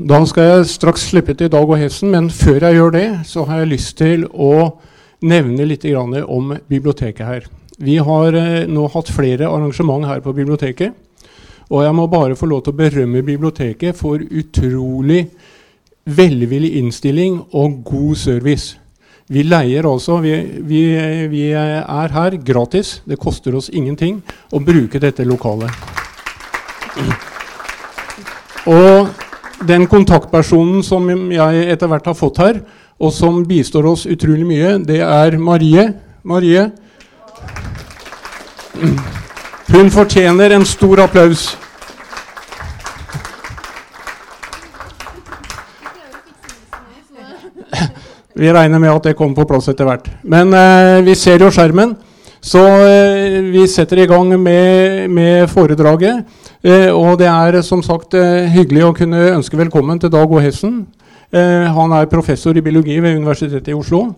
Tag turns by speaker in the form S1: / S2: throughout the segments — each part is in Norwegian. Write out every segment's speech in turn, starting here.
S1: Da skal jeg straks slippe til Dag og Hessen, men før jeg gjør det, så har jeg lyst til å nevne litt om biblioteket her. Vi har eh, nå hatt flere arrangement her på biblioteket. Og jeg må bare få lov til å berømme biblioteket for utrolig velvillig innstilling og god service. Vi leier altså vi, vi, vi, er her gratis. Det koster oss ingenting å bruke dette lokalet. Og den kontaktpersonen som jeg etter hvert har fått her, og som bistår oss utrolig mye, det er Marie. Marie. Hun fortjener en stor applaus. Vi regner med at det kommer på plass etter hvert. Men eh, vi ser jo skjermen, så eh, vi setter i gang med, med foredraget. Eh, og det er som sagt eh, hyggelig å kunne ønske velkommen til Dag O. Hessen. Eh, han er professor i biologi ved Universitetet i Oslo.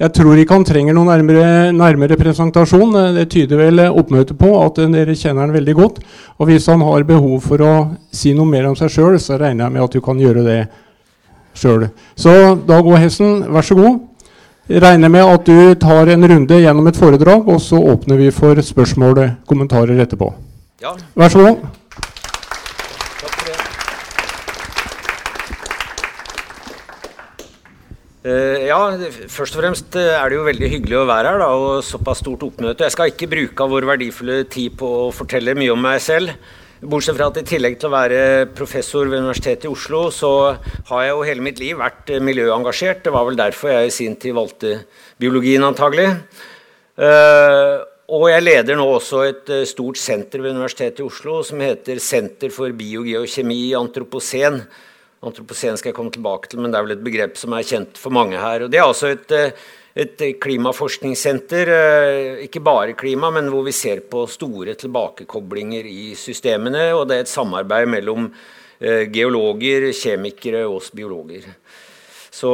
S1: Jeg tror ikke han trenger noen nærmere, nærmere, presentasjon. Eh, det tyder vel oppmøtet på at eh, dere kjenner han veldig godt. Og hvis han har behov for å si noe mer om seg sjøl, så regner jeg med at du kan gjøre det sjøl. Så Dag O. Hessen, vær så god. Jeg regner med at du tar en runde gjennom et foredrag, og så åpner vi for spørsmål og kommentarer etterpå. Ja. Vær så god.
S2: Ja, først og fremst eh, er det jo veldig hyggelig å være her da, og såpass stort oppmøte. Jeg skal ikke bruke av vår verdifulle tid på å fortelle mye om meg selv. Bortsett fra at i tillegg til å være professor ved Universitetet i Oslo, så har jeg jo hele mitt liv vært eh, miljøengasjert. Det var vel derfor jeg i sin tid valgte biologien, antagelig. Og jeg leder nå også et stort senter ved Universitetet i Oslo som heter Senter for biogeokjemi antropocen Antropocen skal jeg komme tilbake til, men det er vel et begrep som er kjent for mange her. Og det er altså et, eh, et klimaforskningssenter, eh, ikke bare klima, men hvor vi ser på store tilbakekoblinger i systemene. Og det er et samarbeid mellom eh, geologer, kjemikere og oss biologer. Så,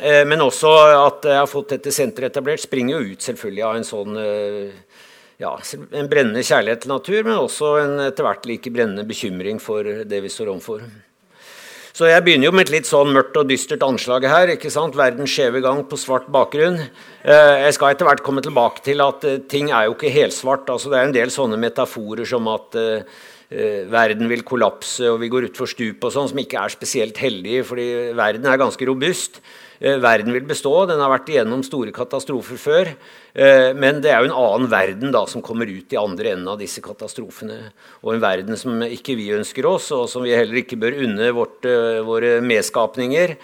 S2: men også at jeg har fått dette senteret etablert, springer jo ut selvfølgelig av en sånn ja, en brennende kjærlighet til natur, men også en etter hvert like brennende bekymring for det vi står overfor. Så jeg begynner jo med et litt sånn mørkt og dystert anslag her. ikke sant? Verdens skjeve gang på svart bakgrunn. Eh, jeg skal etter hvert komme tilbake til at eh, ting er jo ikke helsvart. Altså, det er en del sånne metaforer som at uh, verden vil kollapse og vi går utfor stupet og sånn, som ikke er spesielt heldige, fordi verden er ganske robust. Uh, verden vil bestå. Den har vært igjennom store katastrofer før. Eh, men det er jo en annen verden da som kommer ut i andre enden av disse katastrofene. Og en verden som ikke vi ønsker oss, og som vi heller ikke bør unne vårt, eh, våre medskapninger.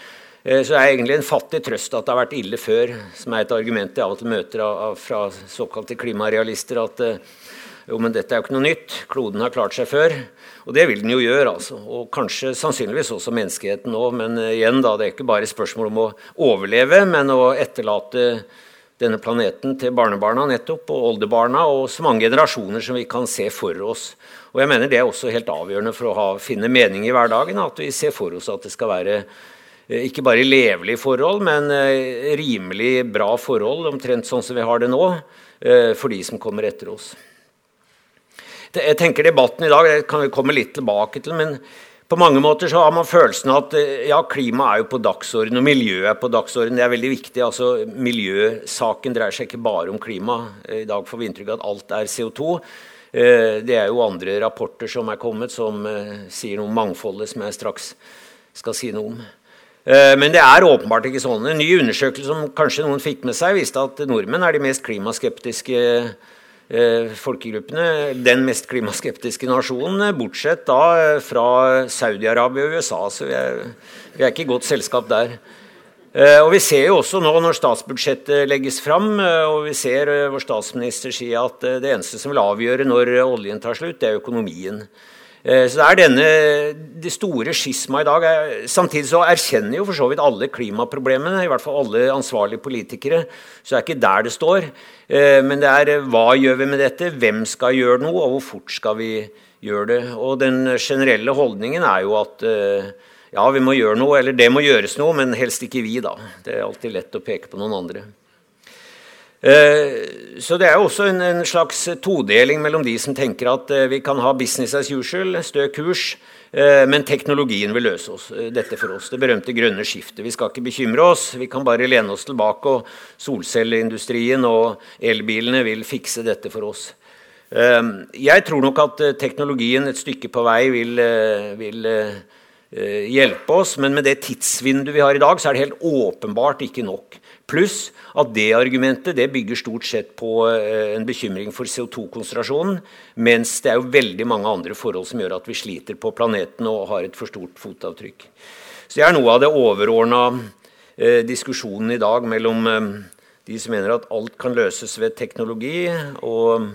S2: Eh, så det er egentlig en fattig trøst at det har vært ille før, som er et argument jeg av og til møter av, fra såkalte klimarealister. At jo, men dette er jo ikke noe nytt. Kloden har klart seg før. Og det vil den jo gjøre, altså. Og kanskje sannsynligvis også menneskeheten nå. Men igjen, da, det er ikke bare spørsmål om å overleve, men å etterlate denne planeten til barnebarna nettopp, og oldebarna, og så mange generasjoner som vi kan se for oss. Og jeg mener Det er også helt avgjørende for å ha, finne mening i hverdagen, at vi ser for oss at det skal være eh, ikke bare levelige forhold, men eh, rimelig bra forhold, omtrent sånn som vi har det nå, eh, for de som kommer etter oss. Jeg tenker Debatten i dag det kan vi komme litt tilbake til. men på mange måter så har man følelsen av at eh, ja, klima er jo på dagsorden, og miljøet er på dagsorden. Det er veldig viktig. altså Miljøsaken dreier seg ikke bare om klima. I dag får vi inntrykk av at alt er CO2. Eh, det er jo andre rapporter som er kommet, som eh, sier noe om mangfoldet, som jeg straks skal si noe om. Men det er åpenbart ikke sånn. En ny undersøkelse som kanskje noen fikk med seg, viste at nordmenn er de mest klimaskeptiske Eh, folkegruppene den mest klimaskeptiske nasjonen, bortsett da eh, fra Saudi-Arabia og USA. Så vi er, vi er ikke i godt selskap der. Eh, og Vi ser jo også nå når statsbudsjettet legges fram, og vi ser vår statsminister si at det eneste som vil avgjøre når oljen tar slutt, det er økonomien. Eh, så det er denne, det store skisma i dag. Samtidig så erkjenner jo for så vidt alle klimaproblemene, i hvert fall alle ansvarlige politikere. Så det er ikke der det står. Eh, men det er eh, hva gjør vi med dette, hvem skal gjøre noe, og hvor fort skal vi gjøre det. Og den generelle holdningen er jo at ja, vi må gjøre noe, eller det må gjøres noe, men helst ikke vi, da. Det er alltid lett å peke på noen andre. Eh, så det er også en, en, slags todeling mellom de som tenker at eh, vi kan ha business as usual, stø kurs, Eh, men teknologien vil løse oss, dette for oss. Det berømte grønne skiftet. Vi skal ikke bekymre oss. Vi kan bare lene oss tilbake, og solcelleindustrien og elbilene vil fikse dette for oss. Jeg tror nok at teknologien et stykke på vei vil, vil hjelpe oss, men med det tidsvinduet vi har i dag, så er det helt åpenbart ikke nok. Pluss at det argumentet det bygger stort sett på eh, en bekymring for CO2-konsentrasjonen, mens det er jo veldig mange andre forhold som gjør at vi sliter på planeten og har et for stort fotavtrykk. Så det er noe av det overordna eh, diskusjonen i dag mellom eh, de som mener at alt kan løses ved teknologi, og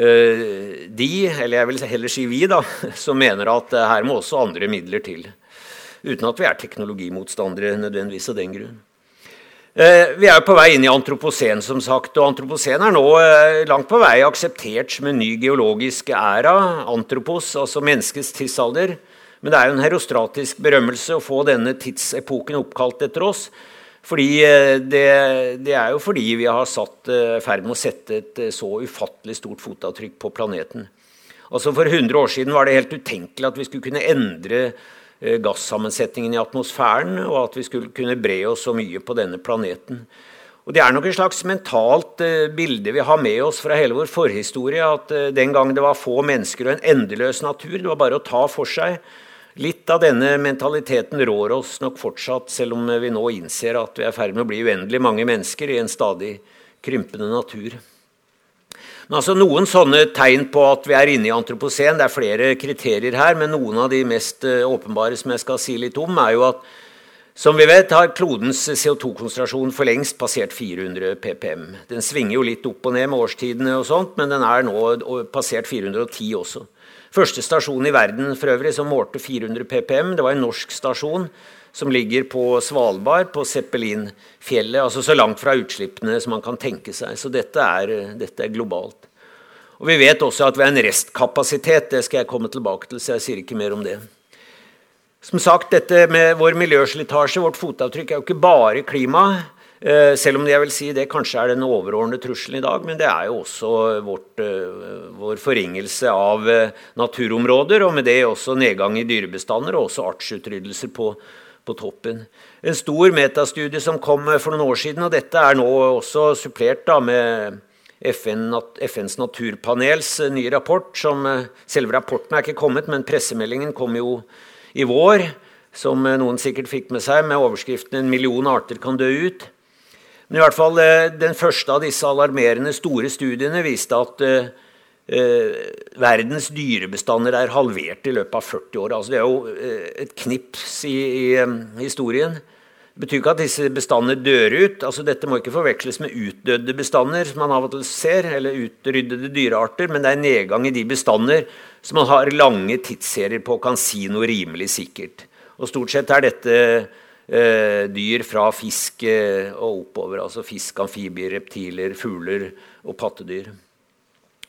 S2: eh, de, eller jeg vil heller si vi, da, som mener at her må også andre midler til. Uten at vi er teknologimotstandere nødvendigvis av den grunn. Eh, vi er jo på vei inn i antropocen, som sagt. Og antropocen er nå eh, langt på vei akseptert som en ny geologisk æra. Antropos, altså menneskets tidsalder. Men det er jo en herostratisk berømmelse å få denne tidsepoken oppkalt etter oss. Fordi eh, det, det er jo fordi vi har satt ferd med å sette et så ufattelig stort fotavtrykk på planeten. Altså For 100 år siden var det helt utenkelig at vi skulle kunne endre gassammensetningen i atmosfæren, og at vi skulle kunne bre oss så mye på denne planeten. Og Det er nok et slags mentalt eh, bilde vi har med oss fra hele vår forhistorie. At eh, den gang det var få mennesker og en endeløs natur, det var bare å ta for seg. Litt av denne mentaliteten rår oss nok fortsatt, selv om vi nå innser at vi er i ferd med å bli uendelig mange mennesker i en stadig krympende natur. Men altså Noen sånne tegn på at vi er inne i antroposen, det er flere kriterier her, men noen av de mest eh, åpenbare som jeg skal si litt om, er jo at som vi vet, har klodens CO2-konsentrasjon for lengst passert 400 ppm. Den svinger jo litt opp og ned med årstidene, og sånt, men den er nå passert 410 også. Første stasjon i verden for øvrig som målte 400 ppm, det var en norsk stasjon som ligger på Svalbard, på Zeppelinfjellet. Altså så langt fra utslippene som man kan tenke seg. Så dette er, dette er globalt. Og Vi vet også at vi har en restkapasitet. Det skal jeg komme tilbake til, så jeg sier ikke mer om det. Som sagt, dette med vår miljøslitasje, vårt fotavtrykk, er jo ikke bare klima. Eh, selv om jeg vil si det kanskje er den overordnede trusselen i dag, men det er jo også vårt, eh, vår forringelse av eh, naturområder, og med det også nedgang i dyrebestander og også artsutryddelser på, på toppen. En stor metastudie som kom for noen år siden, og dette er nå også supplert da, med FN, FNs naturpanels eh, nye rapport. som eh, Selve rapporten er ikke kommet, men pressemeldingen kom jo i vår. Som eh, noen sikkert fikk med seg, med overskriften 'En million arter kan dø ut'. Men i hvert fall den første av disse alarmerende store studiene viste at verdens dyrebestander er halvert i løpet av 40 år. Altså, det er jo eh, et knips i, i historien. Det betyr ikke at disse bestandene dør ut. altså Dette må ikke forveksles med utdødde bestander, som man av og til ser, eller utryddede dyrearter, men det er nedgang i de bestander som man har lange tidsserier på og kan si noe rimelig sikkert. Og Stort sett er dette eh, dyr fra fisk eh, og oppover. Altså fisk, amfibier, reptiler, fugler og pattedyr.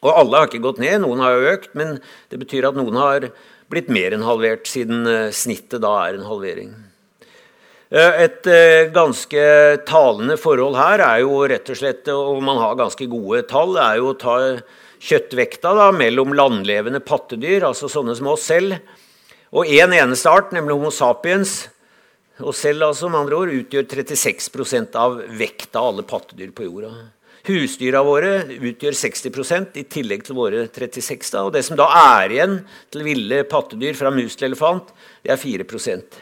S2: Og alle har ikke gått ned, noen har jo økt, men det betyr at noen har blitt mer enn halvert, siden eh, snittet da er en halvering. Eh, et eh, ganske talende forhold her er jo rett og slett, og man har ganske gode tall, er jo å ta kjøttvekta da, mellom landlevende pattedyr, altså sånne som oss selv, og én en eneste art, nemlig Homo sapiens, og selv altså, med andre ord, utgjør 36% av vekta av alle pattedyr på jorda. Husdyra våre utgjør 60% i tillegg til våre 36 da, Og det som da er igjen til ville pattedyr fra mus til elefant, det er 4%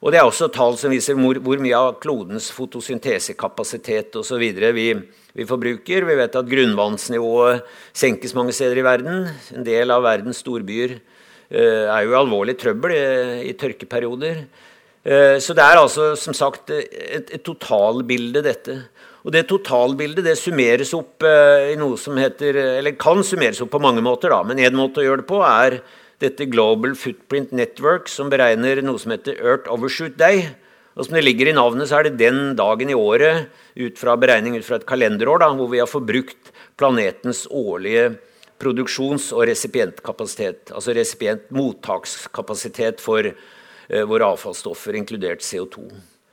S2: Og Det er også tall som viser hvor, hvor mye av klodens fotosyntesekapasitet osv. Vi, vi forbruker. Vi vet at grunnvannsnivået senkes mange steder i verden. En del av verdens storbyer uh, er jo i alvorlig trøbbel i, i tørkeperioder. Uh, så det er altså som sagt et, et totalbilde, dette. Og Det totalbildet det summeres opp eh, i noe som heter, eller kan summeres opp på mange måter, da, men én måte å gjøre det på er dette Global Footprint Network, som beregner noe som heter Earth Overshoot Day. Og Som det ligger i navnet, så er det den dagen i året ut fra beregning ut fra et kalenderår da, hvor vi har forbrukt planetens årlige produksjons- og resipientkapasitet. Altså resipient mottakskapasitet for eh, våre avfallsstoffer, inkludert CO2.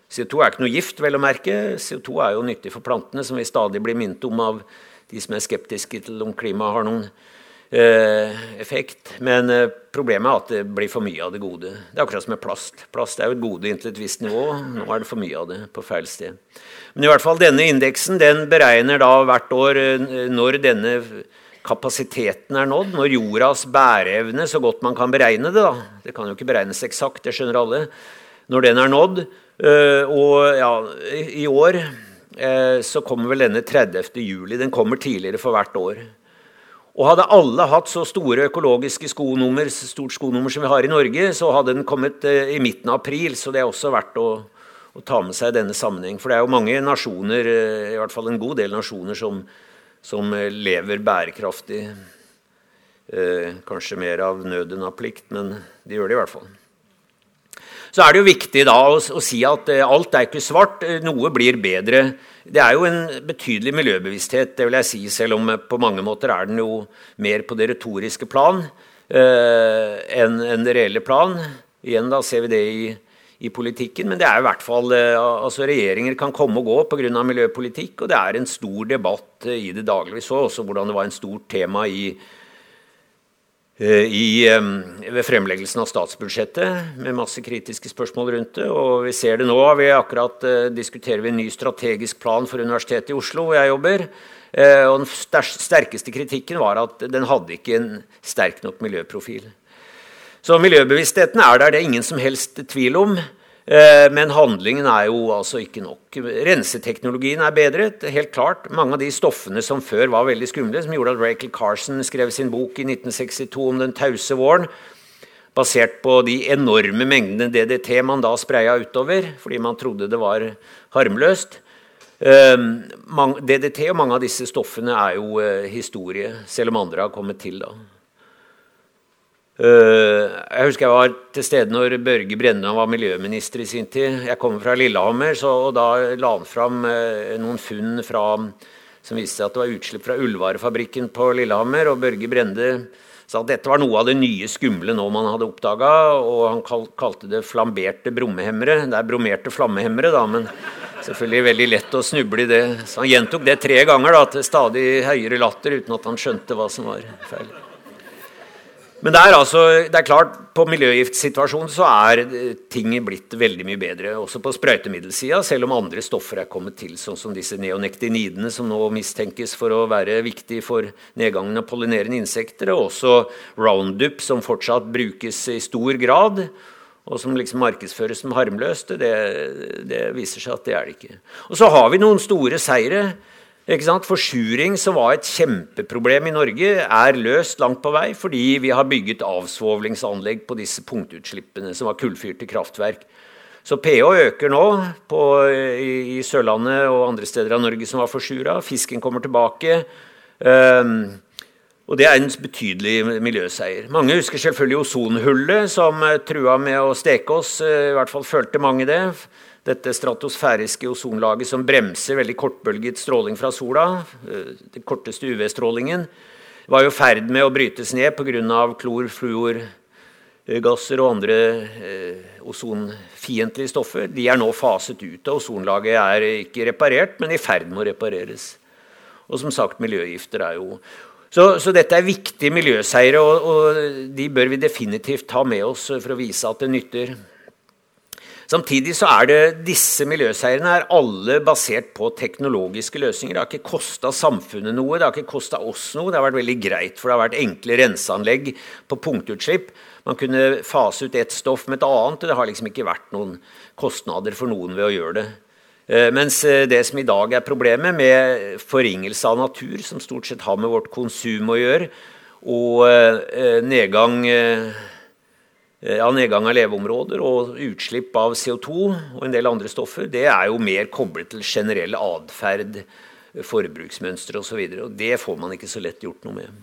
S2: CO2 er ikke noe gift, vel å merke. CO2 er jo nyttig for plantene, som vi stadig blir minnet om av de som er skeptiske til om klimaet har noen eh, effekt. Men eh, problemet er at det blir for mye av det gode. Det er akkurat som med plast. Plast er jo et gode inntil et visst nivå. Nå er det for mye av det på feil sted. Men i hvert fall denne indeksen den beregner da hvert år eh, når denne kapasiteten er nådd, når jordas bæreevne, så godt man kan beregne det da, Det kan jo ikke beregnes eksakt, det skjønner alle. Når den er nådd. Eh, og ja, i år eh, så kommer vel denne 30. juli. Den kommer tidligere for hvert år. Og hadde alle hatt så store økologiske skonummer, stort skonummer som vi har i Norge, så hadde den kommet eh, i midten av april. Så det er også verdt å, å ta med seg i denne sammenheng. For det er jo mange nasjoner, i hvert fall en god del nasjoner, som, som lever bærekraftig. Eh, kanskje mer av nød enn av plikt, men de gjør det i hvert fall. Så er det jo viktig da å, å si at eh, alt er ikke svart. Noe blir bedre det er jo en betydelig miljøbevissthet, det vil jeg si, selv om på mange måter er den jo mer på det retoriske plan eh, enn en det reelle plan. Igjen da ser vi det i, i politikken, men det er i hvert fall eh, altså Regjeringer kan komme og gå pga. miljøpolitikk, og det er en stor debatt eh, i det daglige. Vi så også hvordan det var en stort tema i Eh, i, ved fremleggelsen av statsbudsjettet med masse kritiske spørsmål rundt det. Og vi ser det nå. Vi akkurat uh, diskuterer vi en ny strategisk plan for Universitetet i Oslo, hvor jeg jobber. Uh, og Den sterkeste kritikken var at den hadde ikke en sterk nok miljøprofil. Så miljøbevisstheten er der, det er ingen som helst tvil om. Eh, men handlingen er jo altså ikke nok. Renseteknologien er bedret. helt klart. Mange av de stoffene som før var veldig skumle, som gjorde at Rachel Carson skrev sin bok i 1962 om den tause våren, basert på de enorme mengdene DDT man da spraya utover, fordi man trodde det var harmløst. Eh, DDT og mange av disse stoffene er jo eh, historie, selv om andre har kommet til da. Eh, jeg husker jeg var til stede når Børge Brende var miljøminister i sin tid. Jeg kommer fra Lillehammer, så, og da la han fram eh, noen funn fra, som viste seg at det var utslipp fra ullvarefabrikken på Lillehammer. og Børge Brende sa at dette var noe av det nye skumle nå man hadde oppdaga. Og han kalte det flamberte brommehemmere. Det er bromerte flammehemmere, da, men selvfølgelig veldig lett å snuble i det. Så han gjentok det tre ganger da, til stadig høyere latter uten at han skjønte hva som var feil. Men det er, altså, det er klart, på miljøgiftsituasjonen så er eh, ting blitt veldig mye bedre. Også på sprøytemiddelsida, selv om andre stoffer er kommet til, sånn som disse neonektinidene, som nå mistenkes for å være viktig for nedgangen av pollinerende insekter, og også Roundup, som fortsatt brukes i stor grad. Og som liksom markedsføres som harmløst. Det, det viser seg at det er det ikke. Og så har vi noen store seire. Forsuring, som var et kjempeproblem i Norge, er løst langt på vei fordi vi har bygget avsvovlingsanlegg på disse punktutslippene, som var kullfyrte kraftverk. Så pH øker nå på, i, i, Sørlandet og andre steder av Norge som var forsura. Fisken kommer tilbake. Um, og det er en betydelig miljøseier. Mange husker selvfølgelig ozonhullet, som trua med å steke oss. I hvert fall følte mange det dette stratosfæriske ozonlaget som bremser veldig kortbølget stråling fra sola, eh, den korteste UV-strålingen, var i ferd med å brytes ned pga. klor, fluor, gasser og andre eh, ozonfiendtlige stoffer. De er nå faset ut. og Ozonlaget er ikke reparert, men i ferd med å repareres. Og som sagt, miljøgifter er jo så, så dette er viktige miljøseire, og, og de bør vi definitivt ta med oss for å vise at det nytter. Samtidig så er det disse miljøseirene er alle basert på teknologiske løsninger. Det har ikke kosta samfunnet noe, det har ikke kosta oss noe. Det har vært veldig greit, for det har vært enkle renseanlegg på punktutslipp. Man kunne fase ut ett stoff med et annet, og det har liksom ikke vært noen kostnader for noen ved å gjøre det. Eh, mens eh, det som i dag er problemet med forringelse av natur, som stort sett har med vårt konsum å gjøre, og eh, nedgang Eh, av nedgang av leveområder og utslipp av CO2 og en del andre stoffer, det er jo mer koblet til generell atferd, forbruksmønstre osv. Og, så og det får man ikke så lett gjort noe med.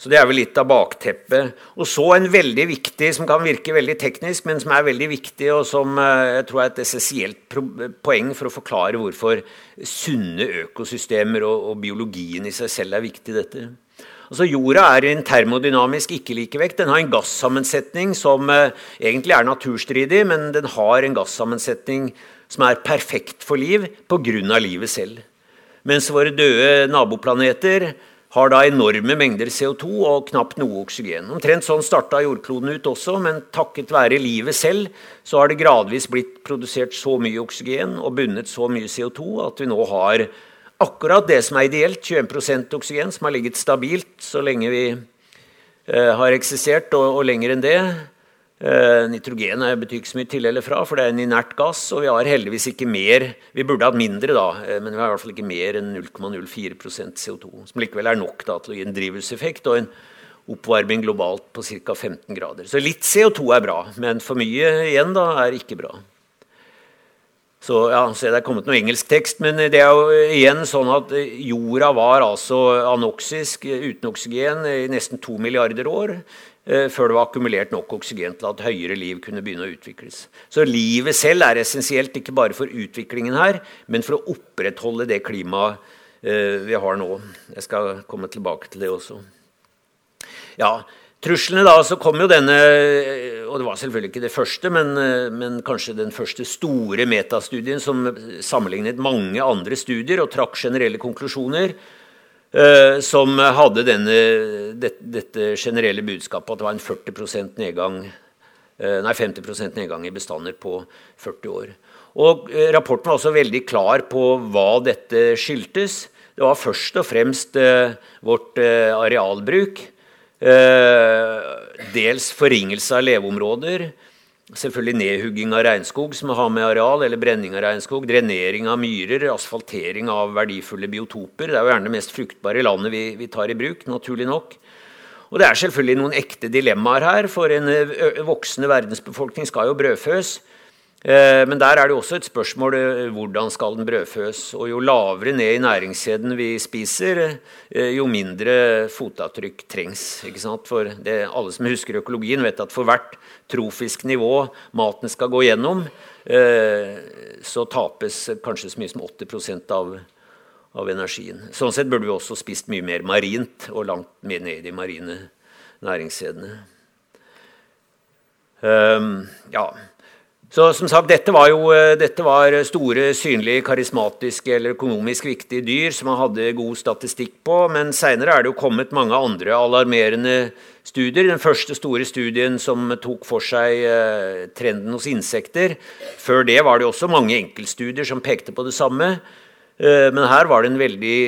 S2: Så det er vel litt av bakteppet. Og så en veldig viktig, som kan virke veldig teknisk, men som er veldig viktig, og som eh, jeg tror er et essensielt poeng for å forklare hvorfor sunne økosystemer og, og biologien i seg selv er viktig i dette. Altså Jorda er en termodynamisk ikke-likevekt. Den har en gassammensetning som eh, egentlig er naturstridig, men den har en gassammensetning som er perfekt for liv pga. livet selv. Mens våre døde naboplaneter har da enorme mengder CO2 og knapt noe oksygen. Omtrent sånn starta jordkloden ut også, men takket være livet selv så har det gradvis blitt produsert så mye oksygen og bundet så mye CO2 at vi nå har akkurat det som er ideelt, 21 oksygen, som har ligget stabilt så lenge vi eh, har eksistert, og, og lenger enn det. Eh, nitrogen betyr ikke så mye til eller fra, for det er en inert gass. Og vi har heldigvis ikke mer Vi burde hatt mindre, da, uh, men vi har i hvert fall ikke mer enn 0,04% CO2. Som likevel er nok da, til å gi en drivhuseffekt og en oppvarming globalt på ca. 15 grader. Så litt CO2 er bra, men for mye igjen da, er ikke bra. Så ja, så Det er kommet noe engelsk tekst, men det er jo igjen sånn at jorda var altså anoksisk, uten oksygen, i nesten to milliarder år. Eh, før det var akkumulert nok oksygen til at høyere liv kunne begynne å utvikles. Så livet selv er essensielt ikke bare for utviklingen her, men for å opprettholde det klimaet eh, vi har nå. Jeg skal komme tilbake til det også. Ja, Truslene da, så kom jo denne, og det var selvfølgelig ikke det første, men, men, kanskje den første store metastudien som sammenlignet mange andre studier og trakk generelle konklusjoner. Eh, som hadde denne, det, dette generelle budskapet at det var en 40 nedgang, eh, nei, 50% nedgang i bestander på 40 år. Og eh, Rapporten var også veldig klar på hva dette skyldtes. Det var først og fremst vårt arealbruk. Dels forringelse av leveområder Selvfølgelig nedhugging av regnskog som har med areal, eller brenning av regnskog, drenering av myrer, asfaltering av verdifulle biotoper. Det er jo gjerne det mest fruktbare landet vi, vi tar i bruk, naturlig nok. Og det er selvfølgelig noen ekte dilemmaer her, for en voksende verdensbefolkning skal jo brødføs. Eh, men der er det også et spørsmål eh, hvordan skal den brødføs. Og jo lavere ned i næringskjeden vi spiser, eh, jo mindre fotavtrykk trengs. For det, alle som husker økologien, vet at for hvert trofisk nivå maten skal gå gjennom, så tapes kanskje så mye som 80% av, av energien. Sånn sett burde vi også spist mye mer marint og langt mer ned i de marine næringskjedene. Um, ja, så som sagt, dette var jo eh, dette var store, synlige, karismatiske eller økonomisk viktige dyr som man hadde god statistikk på. Men seinere er det jo kommet mange andre alarmerende studier. Den første store studien som tok for seg eh, trenden hos insekter. Før det var det også mange enkeltstudier som pekte på det samme. Eh, men her var det en veldig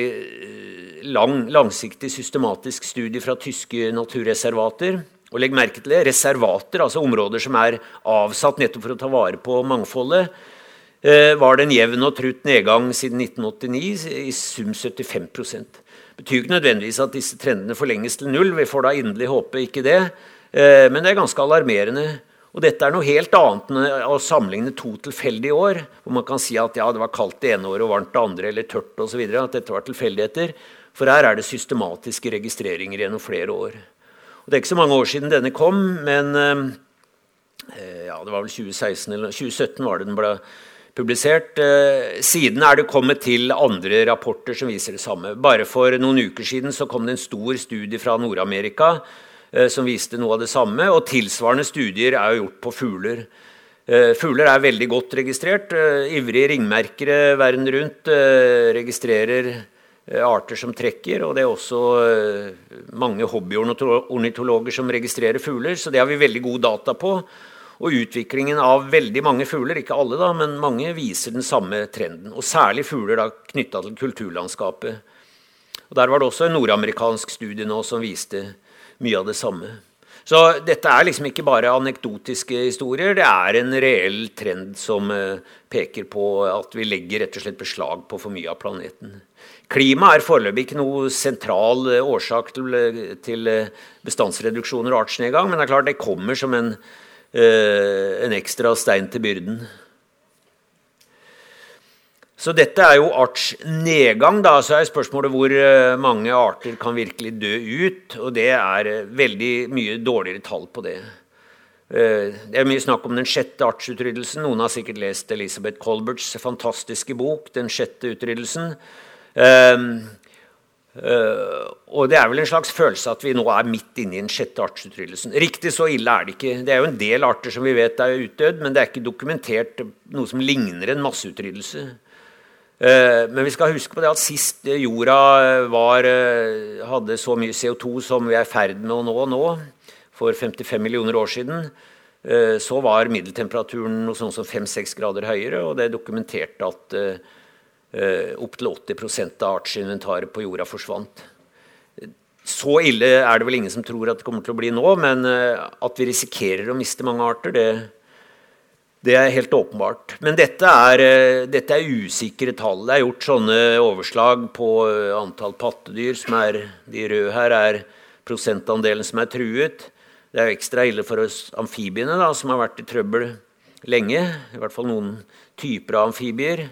S2: lang, langsiktig, systematisk studie fra tyske naturreservater og legg merke til det, reservater, altså områder som er avsatt nettopp for å ta vare på mangfoldet, eh, var det en jevn og trutt nedgang siden 1989, i sum 75 Det betyr ikke nødvendigvis at disse trendene forlenges til null. Vi får da inderlig håpe ikke det. Eh, men det er ganske alarmerende. Og dette er noe helt annet enn å sammenligne to tilfeldige år, hvor man kan si at ja, det var kaldt det ene året og varmt det andre, eller tørt osv. At dette var tilfeldigheter. For her er det systematiske registreringer gjennom flere år. Og det er ikke så mange år siden denne kom, men eh, eh ja, det var vel 2016 eller 2017 var det den ble publisert. Eh, siden er det kommet til andre rapporter som viser det samme. Bare for noen uker siden så kom det en stor studie fra Nord-Amerika som viste noe av det samme. Og tilsvarende studier er jo gjort på fugler. Fugler er veldig godt registrert. Ivrige ringmerkere verden rundt registrerer arter som trekker, og det er også eh, mange hobbyornitologer som registrerer fugler, så det har vi veldig god data på. Og utviklingen av veldig mange fugler, ikke alle, da, men mange, viser den samme trenden. Og særlig fugler knytta til kulturlandskapet. Og Der var det også en nordamerikansk studie nå som viste mye av det samme. Så dette er liksom ikke bare anekdotiske historier, det er en reell trend som eh, peker på at vi legger rett og slett beslag på for mye av planeten. Klima er foreløpig ikke noe sentral eh, årsak til, eh, eh, bestandsreduksjoner og artsnedgang, men det er klart det kommer som en, en ekstra stein til byrden. Så dette er jo artsnedgang. Da, så er spørsmålet hvor mange arter kan virkelig dø ut. Og det er veldig mye dårligere tall på det. Det er mye snakk om den sjette artsutryddelsen. Noen har sikkert lest Elisabeth Colberts fantastiske bok 'Den sjette utryddelsen'. Uh, uh, og det er vel en slags følelse at vi nå er midt inne i den sjette artsutryddelsen. Riktig så ille er det ikke. Det er jo en del arter som vi vet er utdødd, men det er ikke dokumentert noe som ligner en masseutryddelse. Eh, men vi skal huske på det at sist jorda var, hadde så mye CO2 som vi er i ferd med å nå nå, for 55 millioner år siden, så var middeltemperaturen noe sånn som 5-6 grader høyere, og det dokumenterte at opptil 80% av artsinventaret på jorda forsvant. Så ille er det vel ingen som tror at det kommer til å bli nå, men at vi risikerer å miste mange arter, det, det er helt åpenbart. Men dette er, eh, dette er, usikre tall. Det er gjort sånne overslag på eh, antall pattedyr som er De røde her er prosentandelen som er truet. Det er jo ekstra ille for oss amfibiene, da, som har vært i trøbbel lenge. I hvert fall noen typer av amfibier.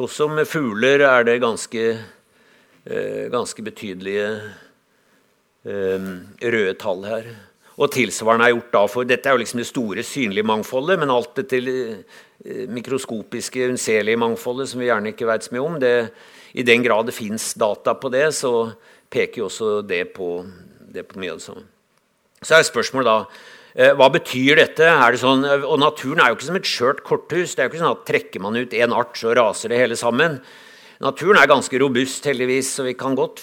S2: Også med fugler er det ganske, eh, ganske betydelige røde tall her. Og tilsvarende er gjort da for Dette er jo liksom det store, synlige mangfoldet, men alt det til eh, mikroskopiske, unnselige mangfoldet som vi gjerne ikke vet så mye om, det, i den grad det fins data på det, så peker jo også det på, det på mye av det samme. Så er spørsmålet da eh, hva betyr dette? Det sånn, og Naturen er jo ikke som et skjørt korthus. det er jo ikke sånn at Trekker man ut én art, så raser det hele sammen. Naturen er ganske robust, heldigvis, så vi kan godt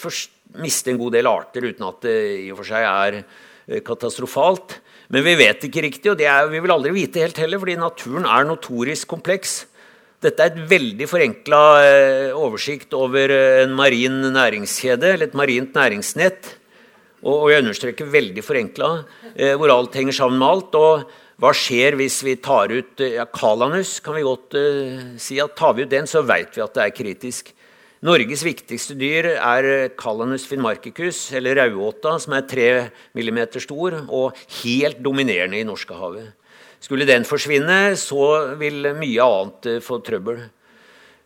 S2: miste en god del arter uten at det i og for seg er Eh, katastrofalt. Men vi vet ikke riktig, og er, vi vil aldri vite helt heller, fordi naturen er notorisk kompleks. Dette er et veldig forenkla eh, oversikt over eh, en marin næringskjede, eller et marint næringsnett. Og, og jeg understreker veldig forenkla, eh, hvor alt henger sammen med alt. Og hva skjer hvis vi tar ut ja, Kalanus? kan vi godt eh, si at Tar vi ut den, så veit vi at det er kritisk. Norges viktigste dyr er Calanus finmarkicus, eller rauåta, som er 3 mm stor og helt dominerende i Norskehavet. Skulle den forsvinne, så vil mye annet eh, få trøbbel.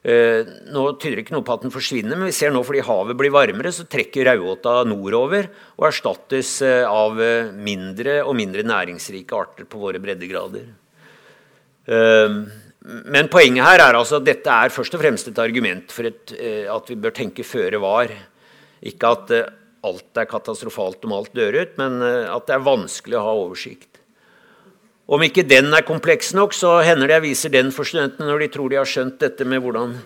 S2: Eh, nå tyder ikke noe på at den forsvinner, men vi ser nå fordi havet blir varmere, så trekker rauåta nordover og erstattes eh, av mindre og mindre næringsrike arter på våre breddegrader. Men poenget her er altså at dette er først og fremst et argument for et, eh, at vi bør tenke føre var. Ikke at eh, alt er katastrofalt om alt dør ut, men eh, at det er vanskelig å ha oversikt. Om ikke den er kompleks nok, så hender det jeg viser den for studentene når de tror de har skjønt dette med hvordan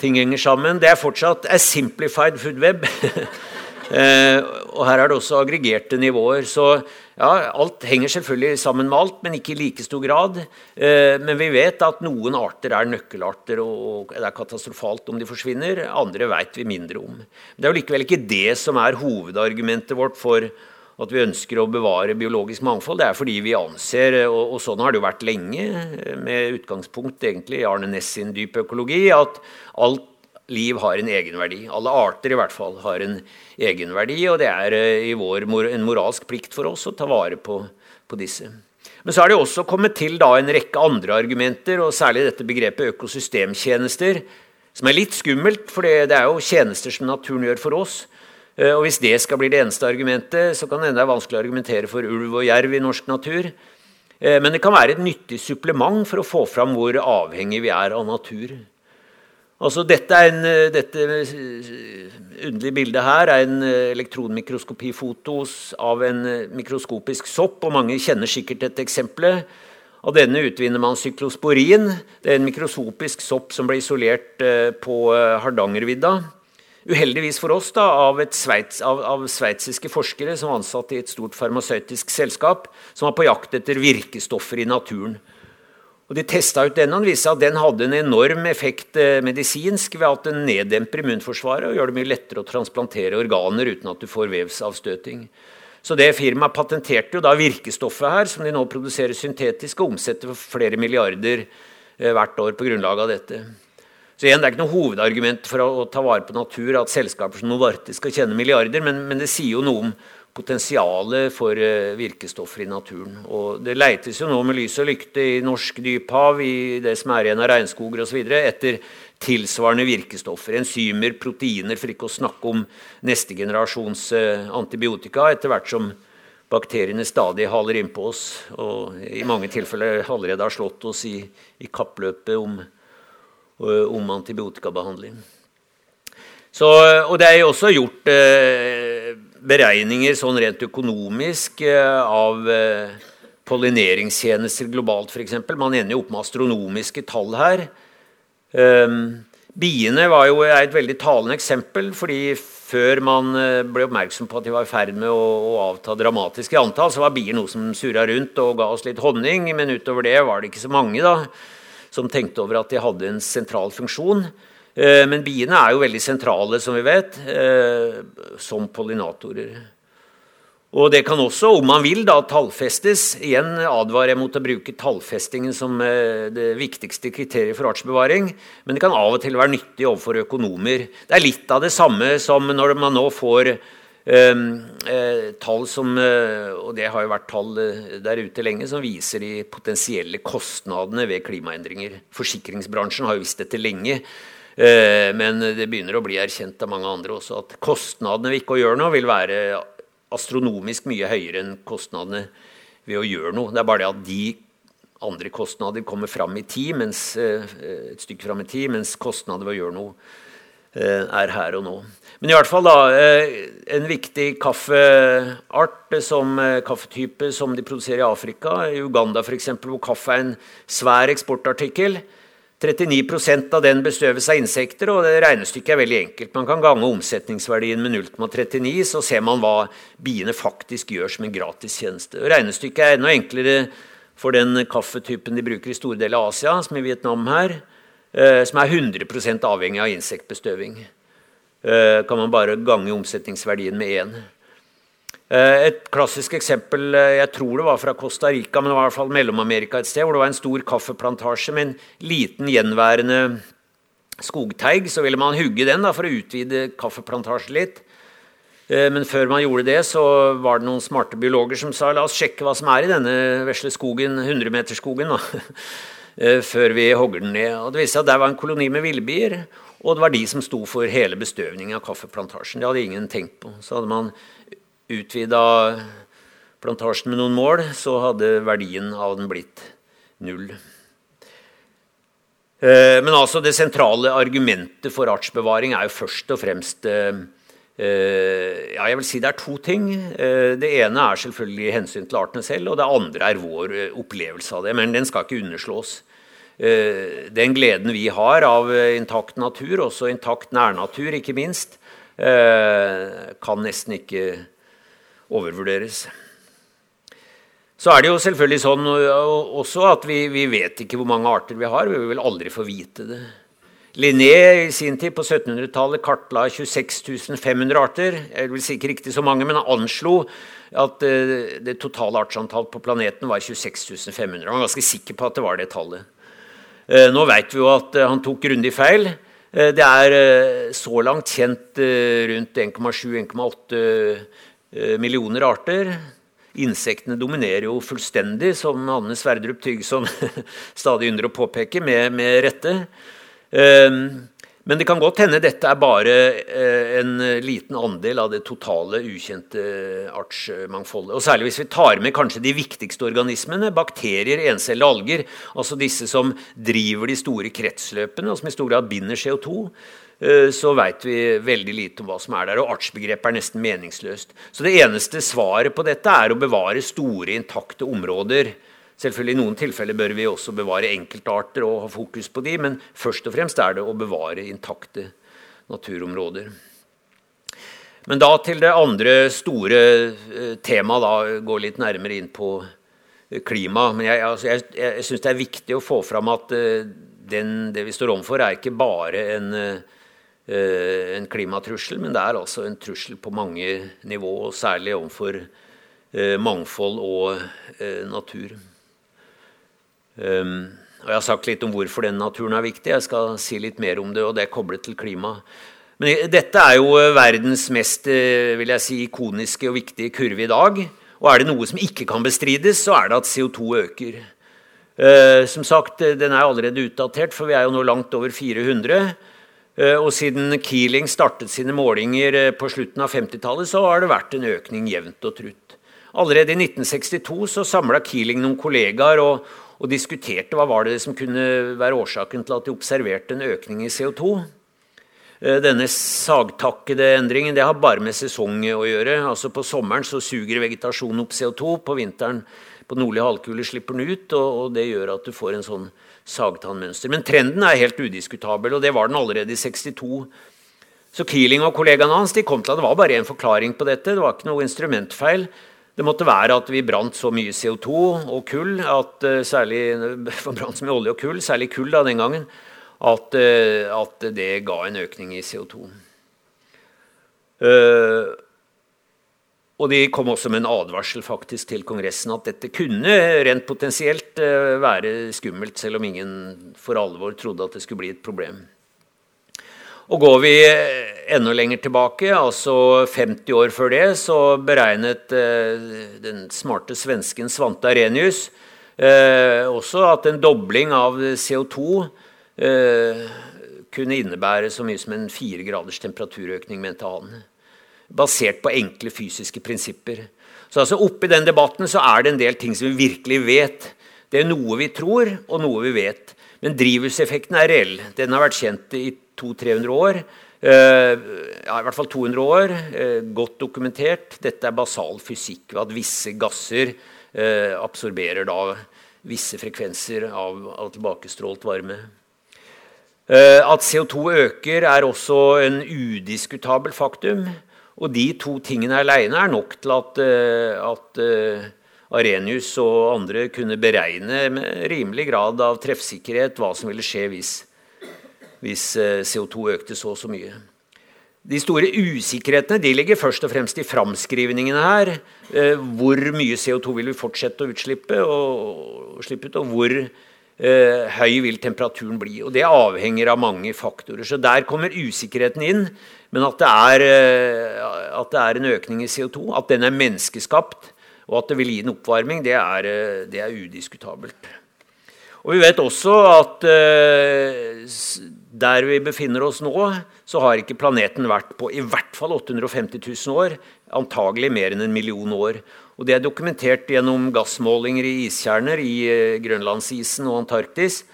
S2: ting henger sammen. Det er fortsatt a simplified food web. og her er det også aggregerte nivåer. Så ja, Alt henger selvfølgelig sammen med alt, men ikke i like stor grad. Eh, men vi vet at noen arter er nøkkelarter, og det er katastrofalt om de forsvinner. Andre vet vi mindre om. Men det er jo likevel ikke det som er hovedargumentet vårt for at vi ønsker å bevare biologisk mangfold. Det er fordi vi anser, og, og sånn har det jo vært lenge, med utgangspunkt egentlig i Arne Næss sin dypøkologi, at alt liv har en egenverdi. Alle arter i hvert fall har en egenverdi, og det er eh, i vår, en moralsk plikt for oss å ta vare på, på disse. Men så er det også kommet til da, en rekke andre argumenter, og særlig dette begrepet økosystemtjenester, som er litt skummelt, for det er jo tjenester som naturen gjør for oss. Eh, og Hvis det skal bli det eneste argumentet, så kan det det er vanskelig å argumentere for ulv og jerv i norsk natur. Eh, men det kan være et nyttig supplement for å få fram hvor avhengig vi er av natur. Altså dette, eh, dette underlige bildet her er en elektronmikroskopifotos elektronmikroskopifoto av en mikroskopisk sopp, og mange kjenner sikkert et eksempel. Av denne utvinner man syklosporin. Det er en mikroskopisk sopp som ble isolert på Hardangervidda. Uheldigvis for oss da, av, sveits, av, av sveitsiske forskere som var ansatt i et stort farmasøytisk selskap, som var på jakt etter virkestoffer i naturen. Og De testa ut den, og det viste at den hadde en enorm effekt eh, medisinsk ved at den neddemper immunforsvaret og gjør det mye lettere å transplantere organer uten at du får vevsavstøting. Så det Firmaet patenterte jo da virkestoffet her, som de nå produserer syntetisk, og omsetter for flere milliarder eh, hvert år på grunnlag av dette. Så igjen, Det er ikke noe hovedargument for å, ta vare på natur at selskaper som Novartis skal tjene milliarder, men, men det sier jo noe om potensialet for eh, virkestoffer i naturen. Og det leites jo nå med lys og lykte i norsk dyphav, i det som er igjen av regnskoger osv., etter tilsvarende virkestoffer. Enzymer, proteiner, for ikke å snakke om neste generasjons eh, antibiotika, etter hvert som bakteriene stadig haler innpå oss, og i mange tilfeller allerede har slått oss i, i kappløpet om, om antibiotikabehandling. Så, og det er jo også gjort eh, beregninger sånn rent økonomisk eh, av eh, pollineringstjenester globalt f.eks. Man ender jo opp med astronomiske tall her. Um, Biene var jo et veldig talende eksempel. fordi før man eh, ble oppmerksom på at de var i ferd med å, å avta dramatisk i antall, så var bier noe som surra rundt og ga oss litt honning. Men utover det var det ikke så mange da, som tenkte over at de hadde en sentral funksjon. Eh, men biene er jo veldig sentrale, som vi vet, eh, som pollinatorer. Og det kan også, om man vil, da, tallfestes. Igjen advarer jeg mot å bruke tallfestingen som eh, det viktigste kriteriet for artsbevaring. Men det kan av og til være nyttig overfor økonomer. Det er litt av det samme som når man nå får tall som eh, Og det har jo vært tall eh, der ute lenge som viser de potensielle kostnadene ved klimaendringer. Forsikringsbransjen har jo visst dette lenge. Eh, men det begynner å bli erkjent av mange andre også at kostnadene ved ikke å gjøre noe vil være astronomisk mye høyere enn kostnadene ved å gjøre noe. Det er bare det at de andre kostnader kommer fram i tid, mens, eh, et stykke fram i tid, mens kostnader ved å gjøre noe eh, er her og nå. Men i hvert fall da, eh, en viktig kaffeart som kaffetype som de produserer i Afrika, i Uganda f.eks., hvor kaffe er en svær eksportartikkel. 39% av den bestøves av insekter, og det regnestykket er veldig enkelt. Man kan gange omsetningsverdien med 0,39, så ser man hva biene faktisk gjør som en gratistjeneste. Regnestykket er enda enklere for den kaffetypen de bruker i store deler av Asia, som i Vietnam her, eh, som er 100 avhengig av insektbestøving. Eh, kan man bare gange omsetningsverdien med én. Eh, et klassisk eksempel eh, jeg tror det var fra Costa Rica, men det var i hvert fall Mellom-Amerika et sted, hvor det var en stor kaffeplantasje med en liten gjenværende skogteig. Så ville man hugge den da, for å utvide kaffeplantasjen litt. Eh, men før man gjorde det, så var det noen smarte biologer som sa la oss sjekke hva som er i denne vesle skogen, 100-meterskogen, før vi hogger den ned. Og Det viste seg at der var en koloni med villbier, og det var de som sto for hele bestøvningen av kaffeplantasjen. Det hadde ingen tenkt på. Så hadde man utvida plantasjen med noen mål, så hadde verdien av den blitt null. Eh, men altså det sentrale argumentet for artsbevaring er jo først og fremst eh, eh, ja, jeg vil si Det er to ting. Det ene er selvfølgelig hensyn til artene selv, og det andre er vår opplevelse av det. Men den skal ikke underslås. Den gleden vi har av intakt natur, også intakt nærnatur ikke minst, kan nesten ikke overvurderes. Så er det jo selvfølgelig sånn også at vi, vi, vet ikke hvor mange arter vi har. Vi vil aldri få vite det. Linné i sin tid på 1700-tallet kartla 26 500 arter. Jeg vil si ikke riktig så mange, men han anslo at uh, det totale artsantall på planeten var 26 500. Han var ganske sikker på at det var det tallet. Uh, nå vet vi jo at uh, han tok grundig feil. Det er så langt kjent rundt 1,7-1,8 Eh, millioner arter. Insektene dominerer jo fullstendig, som Anne Sverdrup Tygg som stadig ynder å påpeke, med, med rette. Eh, men det kan godt hende dette er bare eh, en liten andel av det totale ukjente artsmangfoldet. Og Særlig hvis vi tar med kanskje de viktigste organismene, bakterier, encellede alger, altså disse som driver de store kretsløpene, og som i stor grad binder CO2. Eh, så veit vi veldig lite om hva som er der. Og artsbegrepet er nesten meningsløst. Så det eneste svaret på dette er å bevare store, intakte områder. Selvfølgelig I noen tilfeller bør vi også bevare enkeltarter og ha fokus på de, men først og fremst er det å bevare intakte naturområder. Men da til det andre store eh, temaet, da gå litt nærmere inn på eh, klima. Men jeg, altså, jeg, jeg syns det er viktig å få fram at den, det vi står overfor, er ikke bare en Eh, en klimatrussel, men det er altså en trussel på mange nivå, og særlig overfor eh, mangfold og eh, natur. Um, og Jeg har sagt litt om hvorfor den naturen er viktig. Jeg skal si litt mer om det, og det er koblet til klima. Men dette er jo verdens mest vil jeg si, ikoniske og viktige kurve i dag. Og er det noe som ikke kan bestrides, så er det at CO2 øker. Som sagt, Den er allerede utdatert, for vi er jo nå langt over 400. Eh, og siden Keeling startet sine målinger eh, på slutten av 50-tallet, så har det vært en økning jevnt og trutt. Allerede i 1962 så samla Keeling noen kollegaer og, og, diskuterte hva var det som kunne være årsaken til at de observerte en økning i CO2. Eh, denne sagtakkede endringen har bare med sesong å gjøre. Altså På sommeren suger vegetasjonen opp CO2. På vinteren på nordlig halvkule slipper den ut, og, det gjør at du får en sånn sagtannmønster. Men trenden er helt udiskutabel, og det var den allerede i 62. Så Keeling og kollegaene hans kom til at det var bare én forklaring på dette. Det var ikke noe instrumentfeil. Det måtte være at vi brant så mye CO2 og kull, at, uh, særlig brant så mye olje og kull, særlig kull da den gangen, at, uh, at det ga en økning i CO2. Uh, eh, og de kom også med en advarsel faktisk til Kongressen at dette kunne rent potensielt være skummelt, selv om ingen for alvor trodde at det skulle bli et problem. Og går vi enda lenger tilbake, altså 50 år før det, så beregnet eh, den smarte svensken Svante Arenius eh, også at en dobling av CO2 eh, kunne innebære så mye som en fire graders temperaturøkning, mente han. Basert på enkle fysiske prinsipper. Så altså oppi den debatten så er det en del ting som vi virkelig vet. Det er noe vi tror, og noe vi vet. Men drivhuseffekten er reell. Den har vært kjent i 200-300 år. Uh, ja, I hvert fall 200 år. Uh, godt dokumentert. Dette er basal fysikk ved at visse gasser uh, absorberer da visse frekvenser av, av tilbakestrålt varme. At CO2 øker, er også en udiskutabel faktum. Og de to tingene alene er nok til at, at Arenius og andre kunne beregne med rimelig grad av treffsikkerhet hva som ville skje hvis hvis eh, CO2 økte så og så mye. De store usikkerhetene de ligger først og fremst i framskrivningene her. Eh, hvor mye CO2 vil vi fortsette å utslippe, og, slippe ut, og hvor eh, høy vil temperaturen bli. Og Det avhenger av mange faktorer. Så Der kommer usikkerheten inn. Men at det er, at det er en økning i CO2, at den er menneskeskapt, og at det vil gi en oppvarming, det er, det er udiskutabelt. Og Vi vet også at der vi befinner oss nå, så har ikke planeten vært på i hvert fall 850 000 år. Antagelig mer enn en million år. Og Det er dokumentert gjennom gassmålinger i iskjerner i eh, Grønlandsisen og Antarktis.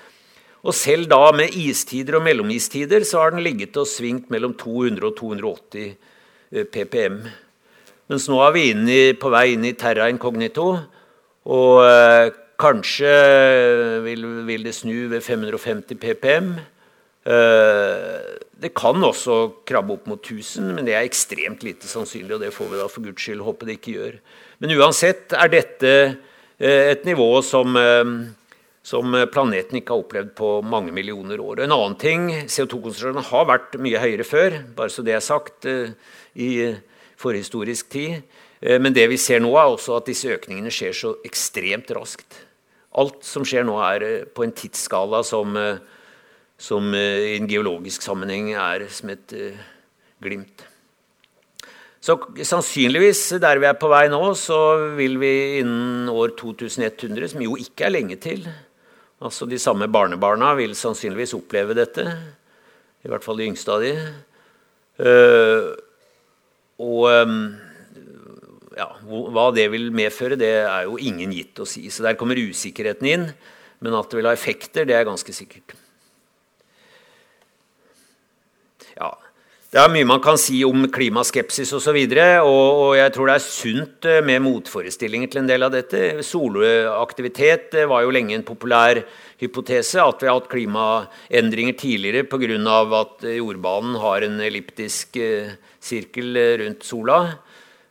S2: Og selv da med istider og mellomistider så har den ligget og svingt mellom 200 og 280 eh, ppm. Mens nå er vi i, på vei inn i terra incognito. Og eh, kanskje vil, vil det snu ved 550 ppm. Eh, det kan også krabbe opp mot 1000, men det er ekstremt lite sannsynlig. og Det får vi da for guds skyld håpe det ikke gjør. Men uansett er dette eh, et nivå som, eh, som planeten ikke har opplevd på mange millioner år. Og en annen ting, CO2-konsentrasjonen har vært mye høyere før, bare så det er sagt, i forhistorisk tid. Men det vi ser nå, er også at disse økningene skjer så ekstremt raskt. Alt som skjer nå, er på en tidsskala som som eh, i en geologisk sammenheng er som et uh, glimt. Så sannsynligvis der vi er på vei nå, så vil vi innen år 2100, som jo ikke er lenge til Altså de samme barnebarna vil sannsynligvis oppleve dette. I hvert fall de yngste av de. Uh, og ja, hva det vil medføre, det er jo ingen gitt å si. Så der kommer usikkerheten inn. Men at det vil ha effekter, det er ganske sikkert. Ja, det er mye man kan si om klimaskepsis osv. Og, så og, og jeg tror det er sunt eh, med motforestillinger til en del av dette. Solaktivitet var jo lenge en populær hypotese. At vi har hatt klimaendringer tidligere pga. at jordbanen har en elliptisk eh, sirkel rundt sola.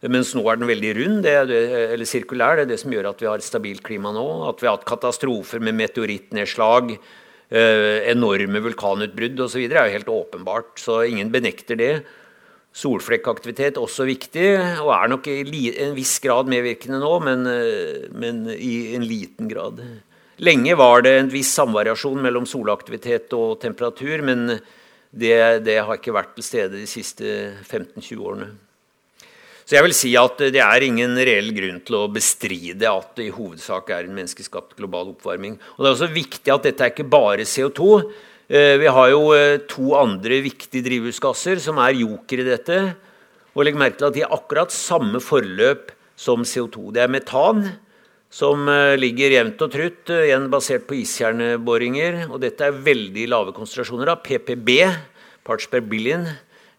S2: Mens nå er den veldig rund, det det, eller sirkulær. Det er det som gjør at vi har et stabilt klima nå. At vi har hatt katastrofer med meteorittnedslag Eh, enorme vulkanutbrudd osv. er jo helt åpenbart, så ingen benekter det. Solflekkaktivitet også viktig, og er nok i en viss grad medvirkende nå, men, eh, men, i en liten grad. Lenge var det en viss samvariasjon mellom solaktivitet og temperatur, men det, det har ikke vært til stede de siste 15-20 årene. Så jeg vil si at det er ingen reell grunn til å bestride at det i hovedsak er en menneskeskapt global oppvarming. Og Det er også viktig at dette er ikke bare CO2. Eh, vi har jo eh, to andre viktige drivhusgasser som er joker i dette. Og legg merke til at de har akkurat samme forløp som CO2. Det er metan, som eh, ligger jevnt og trutt, igjen basert på iskjerneboringer. Og dette er veldig lave konsentrasjoner av PPB, parts per billion,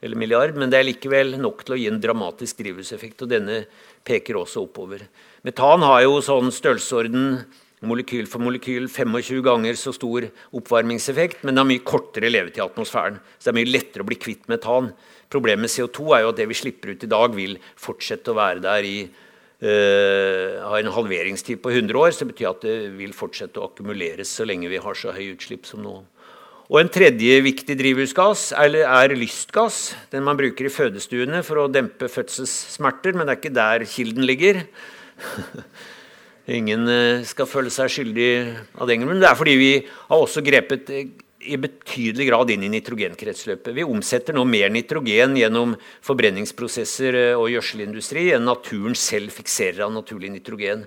S2: eller milliard, men det er likevel nok til å gi en dramatisk drivhuseffekt. og Denne peker også oppover. Metan har jo sånn størrelsesorden molekyl for molekyl 25 ganger så stor oppvarmingseffekt, men det har mye kortere levetid i atmosfæren. Så det er mye lettere å bli kvitt metan. Problemet med CO2 er jo at det vi slipper ut i dag, vil fortsette å være der i uh, har en halveringstid på 100 år, så det betyr at det vil fortsette å akkumuleres så lenge vi har så høye utslipp som nå. Og En tredje viktig drivhusgass er, er lystgass. Den man bruker i fødestuene for å dempe fødselssmerter, men det er ikke der kilden ligger. Ingen eh, skal føle seg skyldig av den grunn. Det er fordi vi har også grepet eh, i betydelig grad inn i nitrogenkretsløpet. Vi omsetter nå mer nitrogen gjennom forbrenningsprosesser eh, og gjødselindustri enn naturen selv fikserer av naturlig nitrogen.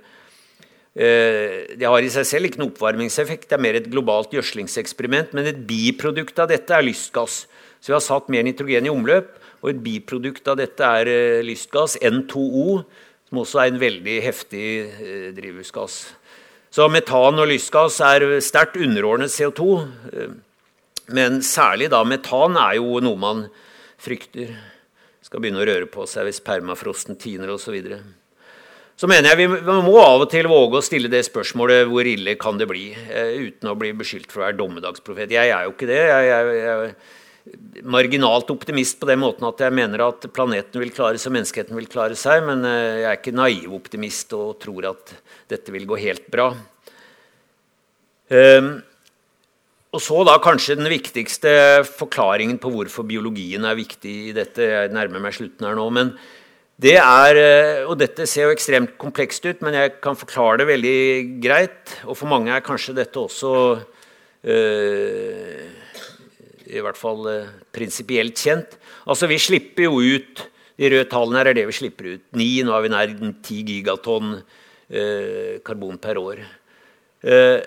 S2: Det har i seg selv ikke noen oppvarmingseffekt, det er mer et globalt gjødslingseksperiment. Men et biprodukt av dette er lystgass. Så vi har satt mer nitrogen i omløp, og et biprodukt av dette er lystgass, N2O, som også er en veldig heftig eh, drivhusgass. Så metan og lystgass er sterkt underordnet CO2. Eh, men særlig da metan er jo noe man frykter skal begynne å røre på seg hvis permafrosten tiner osv. Så, mener jeg vi må av og til våge å stille det spørsmålet hvor ille kan det bli, eh, uten å bli beskyldt for å være dommedagsprofet. Jeg er jo ikke det. Jeg, jeg, jeg marginalt optimist på den måten at jeg mener at planeten vil klare seg, menneskeheten vil klare seg, men eh, jeg er ikke naiv optimist og tror at dette vil gå helt bra. Um, og så da kanskje den viktigste forklaringen på hvorfor biologien er viktig i dette. Jeg nærmer meg slutten her nå. men det er, eh, og Dette ser jo ekstremt komplekst ut, men jeg kan forklare det veldig greit. Og for mange er kanskje dette også øh, i hvert fall øh, prinsipielt kjent. Altså, Vi slipper jo ut De røde tallene her er det vi slipper ut. 9, nå er vi nær 10 gigatonn øh, karbon per år. Uh,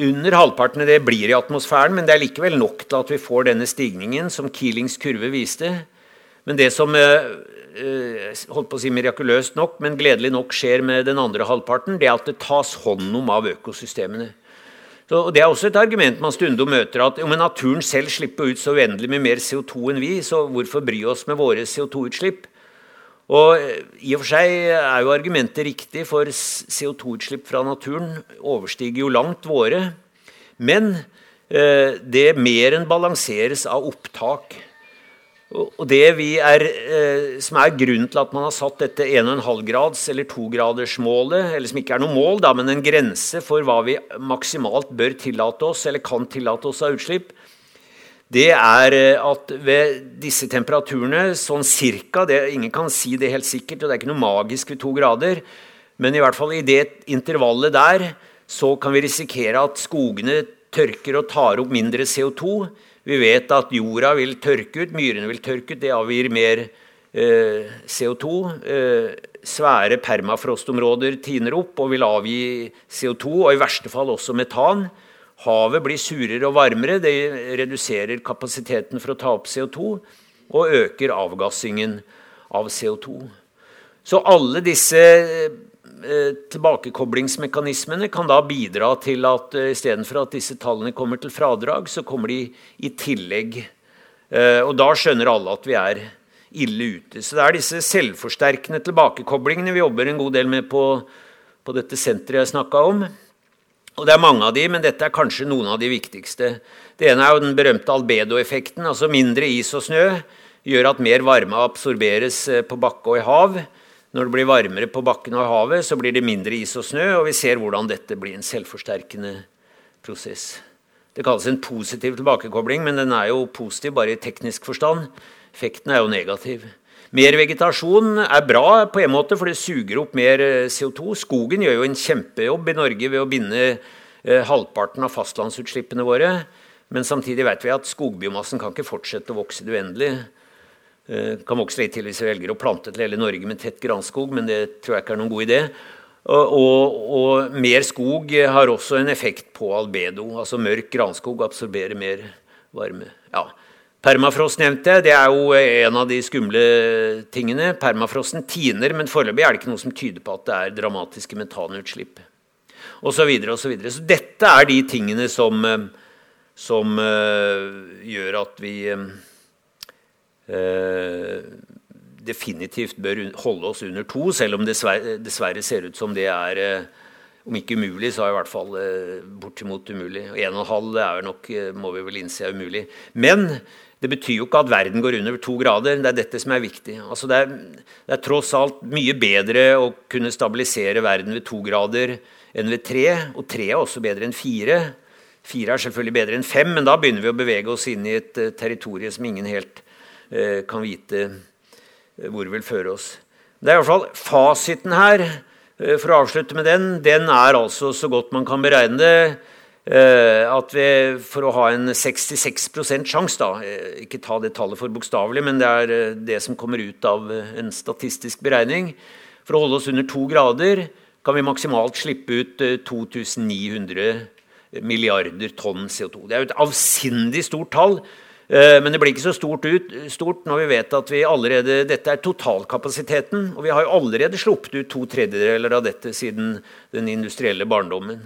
S2: under halvparten av det blir i atmosfæren, men det er likevel nok til at vi får denne stigningen som Keelings kurve viste. Men det som eh, holdt på å si mirakuløst nok, men gledelig nok skjer med den andre halvparten, det er at det tas hånd om av økosystemene. Så, og Det er også et argument man stundom møter, at jo, naturen selv slipper ut så uendelig med mer CO2 enn vi, så hvorfor bry oss med våre CO2-utslipp? Og eh, I og for seg er jo argumentet riktig, for CO2-utslipp fra naturen overstiger jo langt våre. Men eh, det mer enn balanseres av opptak og det er, eh, som er grunnen til at man har satt dette 1,5-grads- eller 2-gradersmålet, eller som ikke er noe mål, da, men en grense for hva vi maksimalt bør tillate oss, eller kan tillate oss av utslipp, det er eh, at ved disse temperaturene, sånn cirka det, Ingen kan si det helt sikkert, og det er ikke noe magisk ved to grader, men i hvert fall i det intervallet der så kan vi risikere at skogene tørker og tar opp mindre CO2. Vi vet at jorda vil tørke ut, myrene vil tørke ut. Det avgir mer eh, CO2. Eh, svære permafrostområder tiner opp og vil avgi CO2, og i verste fall også metan. Havet blir surere og varmere. Det reduserer kapasiteten for å ta opp CO2 og øker avgassingen av CO2. Så alle disse Eh, tilbakekoblingsmekanismene kan da bidra til at uh, istedenfor at disse tallene kommer til fradrag, så kommer de i tillegg. Uh, og da skjønner alle at vi er ille ute. Så det er disse selvforsterkende tilbakekoblingene vi jobber en god del med på, på dette senteret jeg snakka om. Og det er mange av de, men dette er kanskje noen av de viktigste. Det ene er jo den berømte albedo-effekten. Altså mindre is og snø gjør at mer varme absorberes på bakke og i hav. Når det blir varmere på bakken og havet, så blir det mindre is og snø, og vi ser hvordan dette blir en selvforsterkende prosess. Det kalles en positiv tilbakekobling, men den er jo positiv bare i teknisk forstand. Effekten er jo negativ. Mer vegetasjon er bra på en måte, for det suger opp mer eh, CO2. Skogen gjør jo en kjempejobb i Norge ved å binde eh, halvparten av fastlandsutslippene våre. Men samtidig vet vi at skogbiomassen kan ikke fortsette å vokse det. Eh, kan vokse litt til hvis vi velger å plante til hele Norge med tett granskog, men det tror jeg ikke er noen god idé. Og, og, mer skog har også en effekt på albedo. altså Mørk granskog absorberer mer varme. Ja. Permafrost nevnte jeg. Det er jo en av de skumle tingene. Permafrosten tiner, men foreløpig er det ikke noe som tyder på at det er dramatiske metanutslipp. Og så videre, og så, så dette er de tingene som, eh, som gjør at vi definitivt bør holde oss under to, selv om det dessverre, ser ut som det er om ikke umulig, så er det i hvert fall bortimot umulig. Og en halv er nok, må vi vel innse er umulig. Men det betyr jo ikke at verden går under to grader. Det er dette som er viktig. Altså det, er, det, er, tross alt mye bedre å kunne stabilisere verden ved to grader enn ved tre. Og tre er også bedre enn fire. Fire er selvfølgelig bedre enn fem, men da begynner vi å bevege oss inn i et territorium som ingen helt kan vite hvor hvor vil føre oss. Det er i hvert fall fasiten her, for å avslutte med den, den er altså så godt man kan beregne det Eh, at vi for å ha en 66 sjanse, da eh, Ikke ta det tallet for bokstavelig, men det er eh, det som kommer ut av en statistisk beregning. For å holde oss under to grader kan vi maksimalt slippe ut 2900 milliarder tonn CO2. Det er jo et avsindig stort tall. Men det blir ikke så stort, ut, stort, når vi vet at vi allerede, dette er totalkapasiteten. Og vi har jo allerede sluppet ut to tredjedeler av dette siden den industrielle barndommen.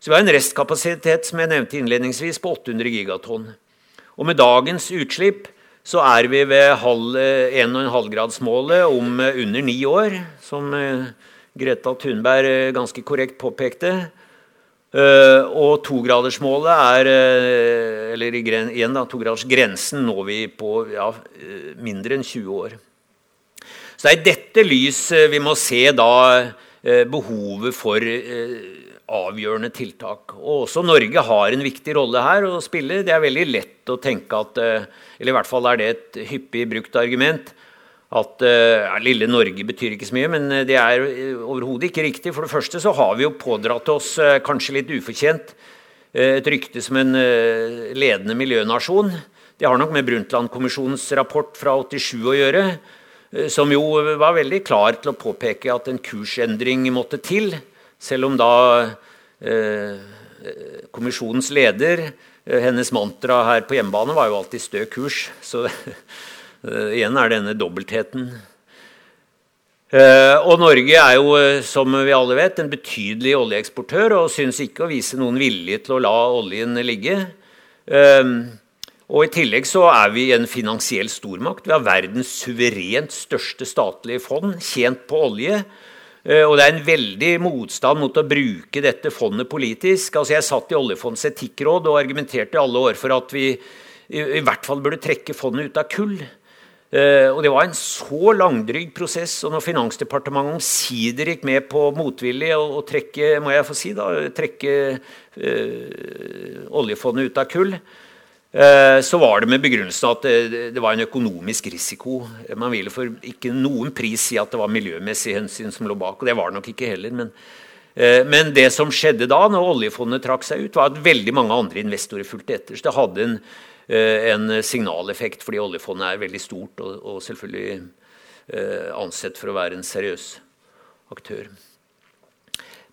S2: Så vi har en restkapasitet som jeg nevnte innledningsvis, på 800 gigatonn. Og med dagens utslipp så er vi ved 1,5-gradsmålet om eh, under ni år, som eh, Greta Thunberg ganske korrekt påpekte. Uh, og togradersmålet er Eller igjen, da, togradersgrensen når vi på ja, mindre enn 20 år. Så det er i dette lys vi må se da behovet for avgjørende tiltak. Og også Norge har en viktig rolle her å spille. Det er veldig lett å tenke at eh, Eller i hvert fall er det et hyppig brukt argument. At ja, lille Norge betyr ikke så mye, men det er overhodet ikke riktig. For det første så har vi jo pådratt oss, kanskje litt ufortjent, et rykte som en ledende miljønasjon. Det har nok med Brundtland-kommisjonens rapport fra 87 å gjøre, som jo var veldig klar til å påpeke at en kursendring måtte til. Selv om da eh, kommisjonens leder eh, Hennes mantra her på hjemmebane var jo alltid 'stø kurs'. Så eh, igjen er denne dobbeltheten. Eh, og Norge er jo, eh, som vi alle vet, en betydelig oljeeksportør og syns ikke å vise noen vilje til å la oljen ligge. Eh, og I tillegg så er vi en finansiell stormakt. Vi har verdens suverent største statlige fond, tjent på olje. Eh, og det er en veldig motstand mot å bruke dette fondet politisk. Altså Jeg satt i Oljefondets etikkråd og argumenterte i alle år for at vi i hvert fall burde trekke fondet ut av kull. Uh, og Det var en så langdryg prosess. og Når Finansdepartementet omsider gikk med på motvillig å, trekke må jeg få si da, trekke uh, oljefondet ut av kull, Eh, så var det med begrunnelsen at det var en økonomisk risiko. Man ville for ikke noen pris si at det var miljømessig hensyn som lå bak. og Det var det nok ikke heller. Men, eh, men, det som skjedde da, når oljefondet trakk seg ut, var at veldig mange andre investorer fulgte etter. Så det hadde en, eh, en signaleffekt, fordi oljefondet er veldig stort og, og selvfølgelig ansett for å være en seriøs aktør.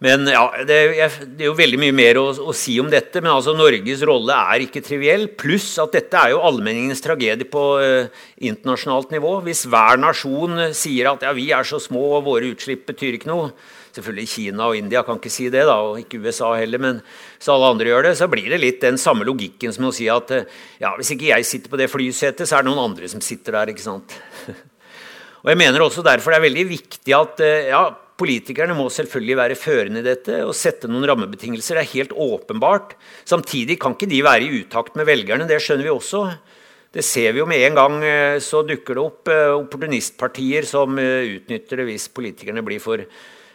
S2: Men ja, det, er jo veldig mye mer å, å, si om dette. Men altså Norges rolle er ikke triviell. Pluss at dette er jo allmenningens tragedie på eh, internasjonalt nivå. Hvis hver nasjon uh, sier at ja, vi er så små og våre utslipp betyr ikke noe Selvfølgelig Kina og India kan ikke si det, da, og ikke USA heller. Men hvis alle andre gjør det, så blir det litt den samme logikken som å si at uh, ja, hvis ikke jeg sitter på det flysetet, så er det noen andre som sitter der. ikke sant? og jeg mener også derfor det er veldig viktig at ja, Politikerne må selvfølgelig være førende i dette og sette noen rammebetingelser. Det er helt åpenbart. Samtidig kan ikke de være i utakt med velgerne. Det skjønner vi også. Det ser vi jo med en gang. Eh, så dukker det opp eh, opportunistpartier som eh, utnytter det hvis politikerne blir for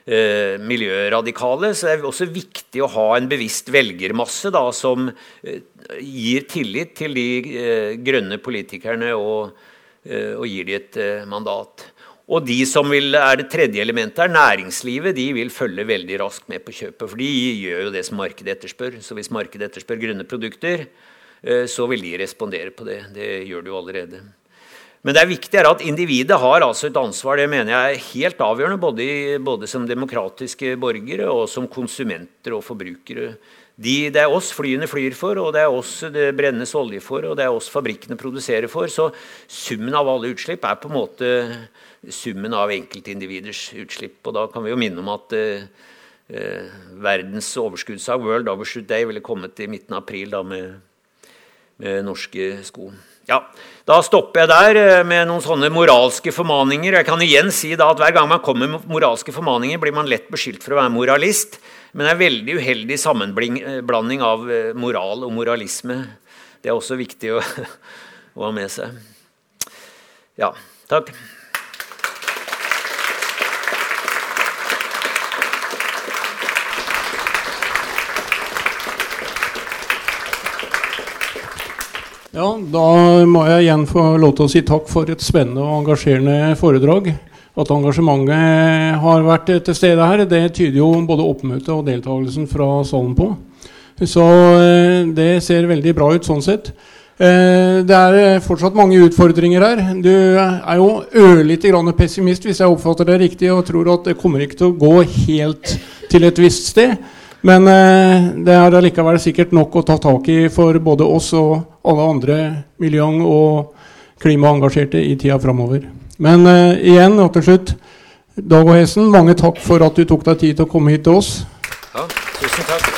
S2: eh, miljøradikale. Så det er også viktig å ha en bevisst velgermasse da, som eh, gir tillit til de eh, grønne politikerne og, og gir de et mandat. Og de som vil, er det tredje elementet, er næringslivet. De vil følge veldig raskt med på kjøpet. For de gjør jo det som markedet etterspør. Så hvis markedet etterspør grønne produkter, eh, så vil de respondere på det. Det gjør de jo allerede. Men det er viktig at individet har altså et ansvar. Det mener jeg er helt avgjørende, både, både som demokratiske borgere og som konsumenter og forbrukere. De, det er oss flyene flyr for, og det er oss det brennes olje for, og det er oss fabrikkene produserer for. Så summen av alle utslipp er på en måte summen av enkeltindividers utslipp. Og da kan vi jo minne om at eh, eh verdens overskuddsdag, World Overshoot Day, ville kommet i midten av april da med med norske sko. Ja, Da stopper jeg der eh, med noen sånne moralske formaninger. Jeg kan igjen si at Hver gang man kommer med moralske formaninger, blir man lett beskyldt for å være moralist. Men det er veldig uheldig sammenblanding av eh, moral og moralisme. Det er også viktig å, å ha med seg. Ja, takk.
S1: Ja, Da må jeg igjen få lov til å si takk for et spennende og engasjerende foredrag. At engasjementet har vært til stede her, det tyder jo både oppmøtet og deltakelsen fra salen på. Så eh, det ser veldig bra ut sånn sett. Eh, det er fortsatt mange utfordringer her. Du er jo ørlite grann pessimist hvis jeg oppfatter det riktig, og tror at det kommer ikke til å gå helt til et visst sted. Men eh, det er allikevel sikkert nok å ta tak i for både oss og alle andre miljø- og klimaengasjerte i tida framover. Men uh, igjen og til slutt, Dag og Hesen, mange takk for at du tok deg tid til å komme hit til oss.
S2: Ja, tusen takk.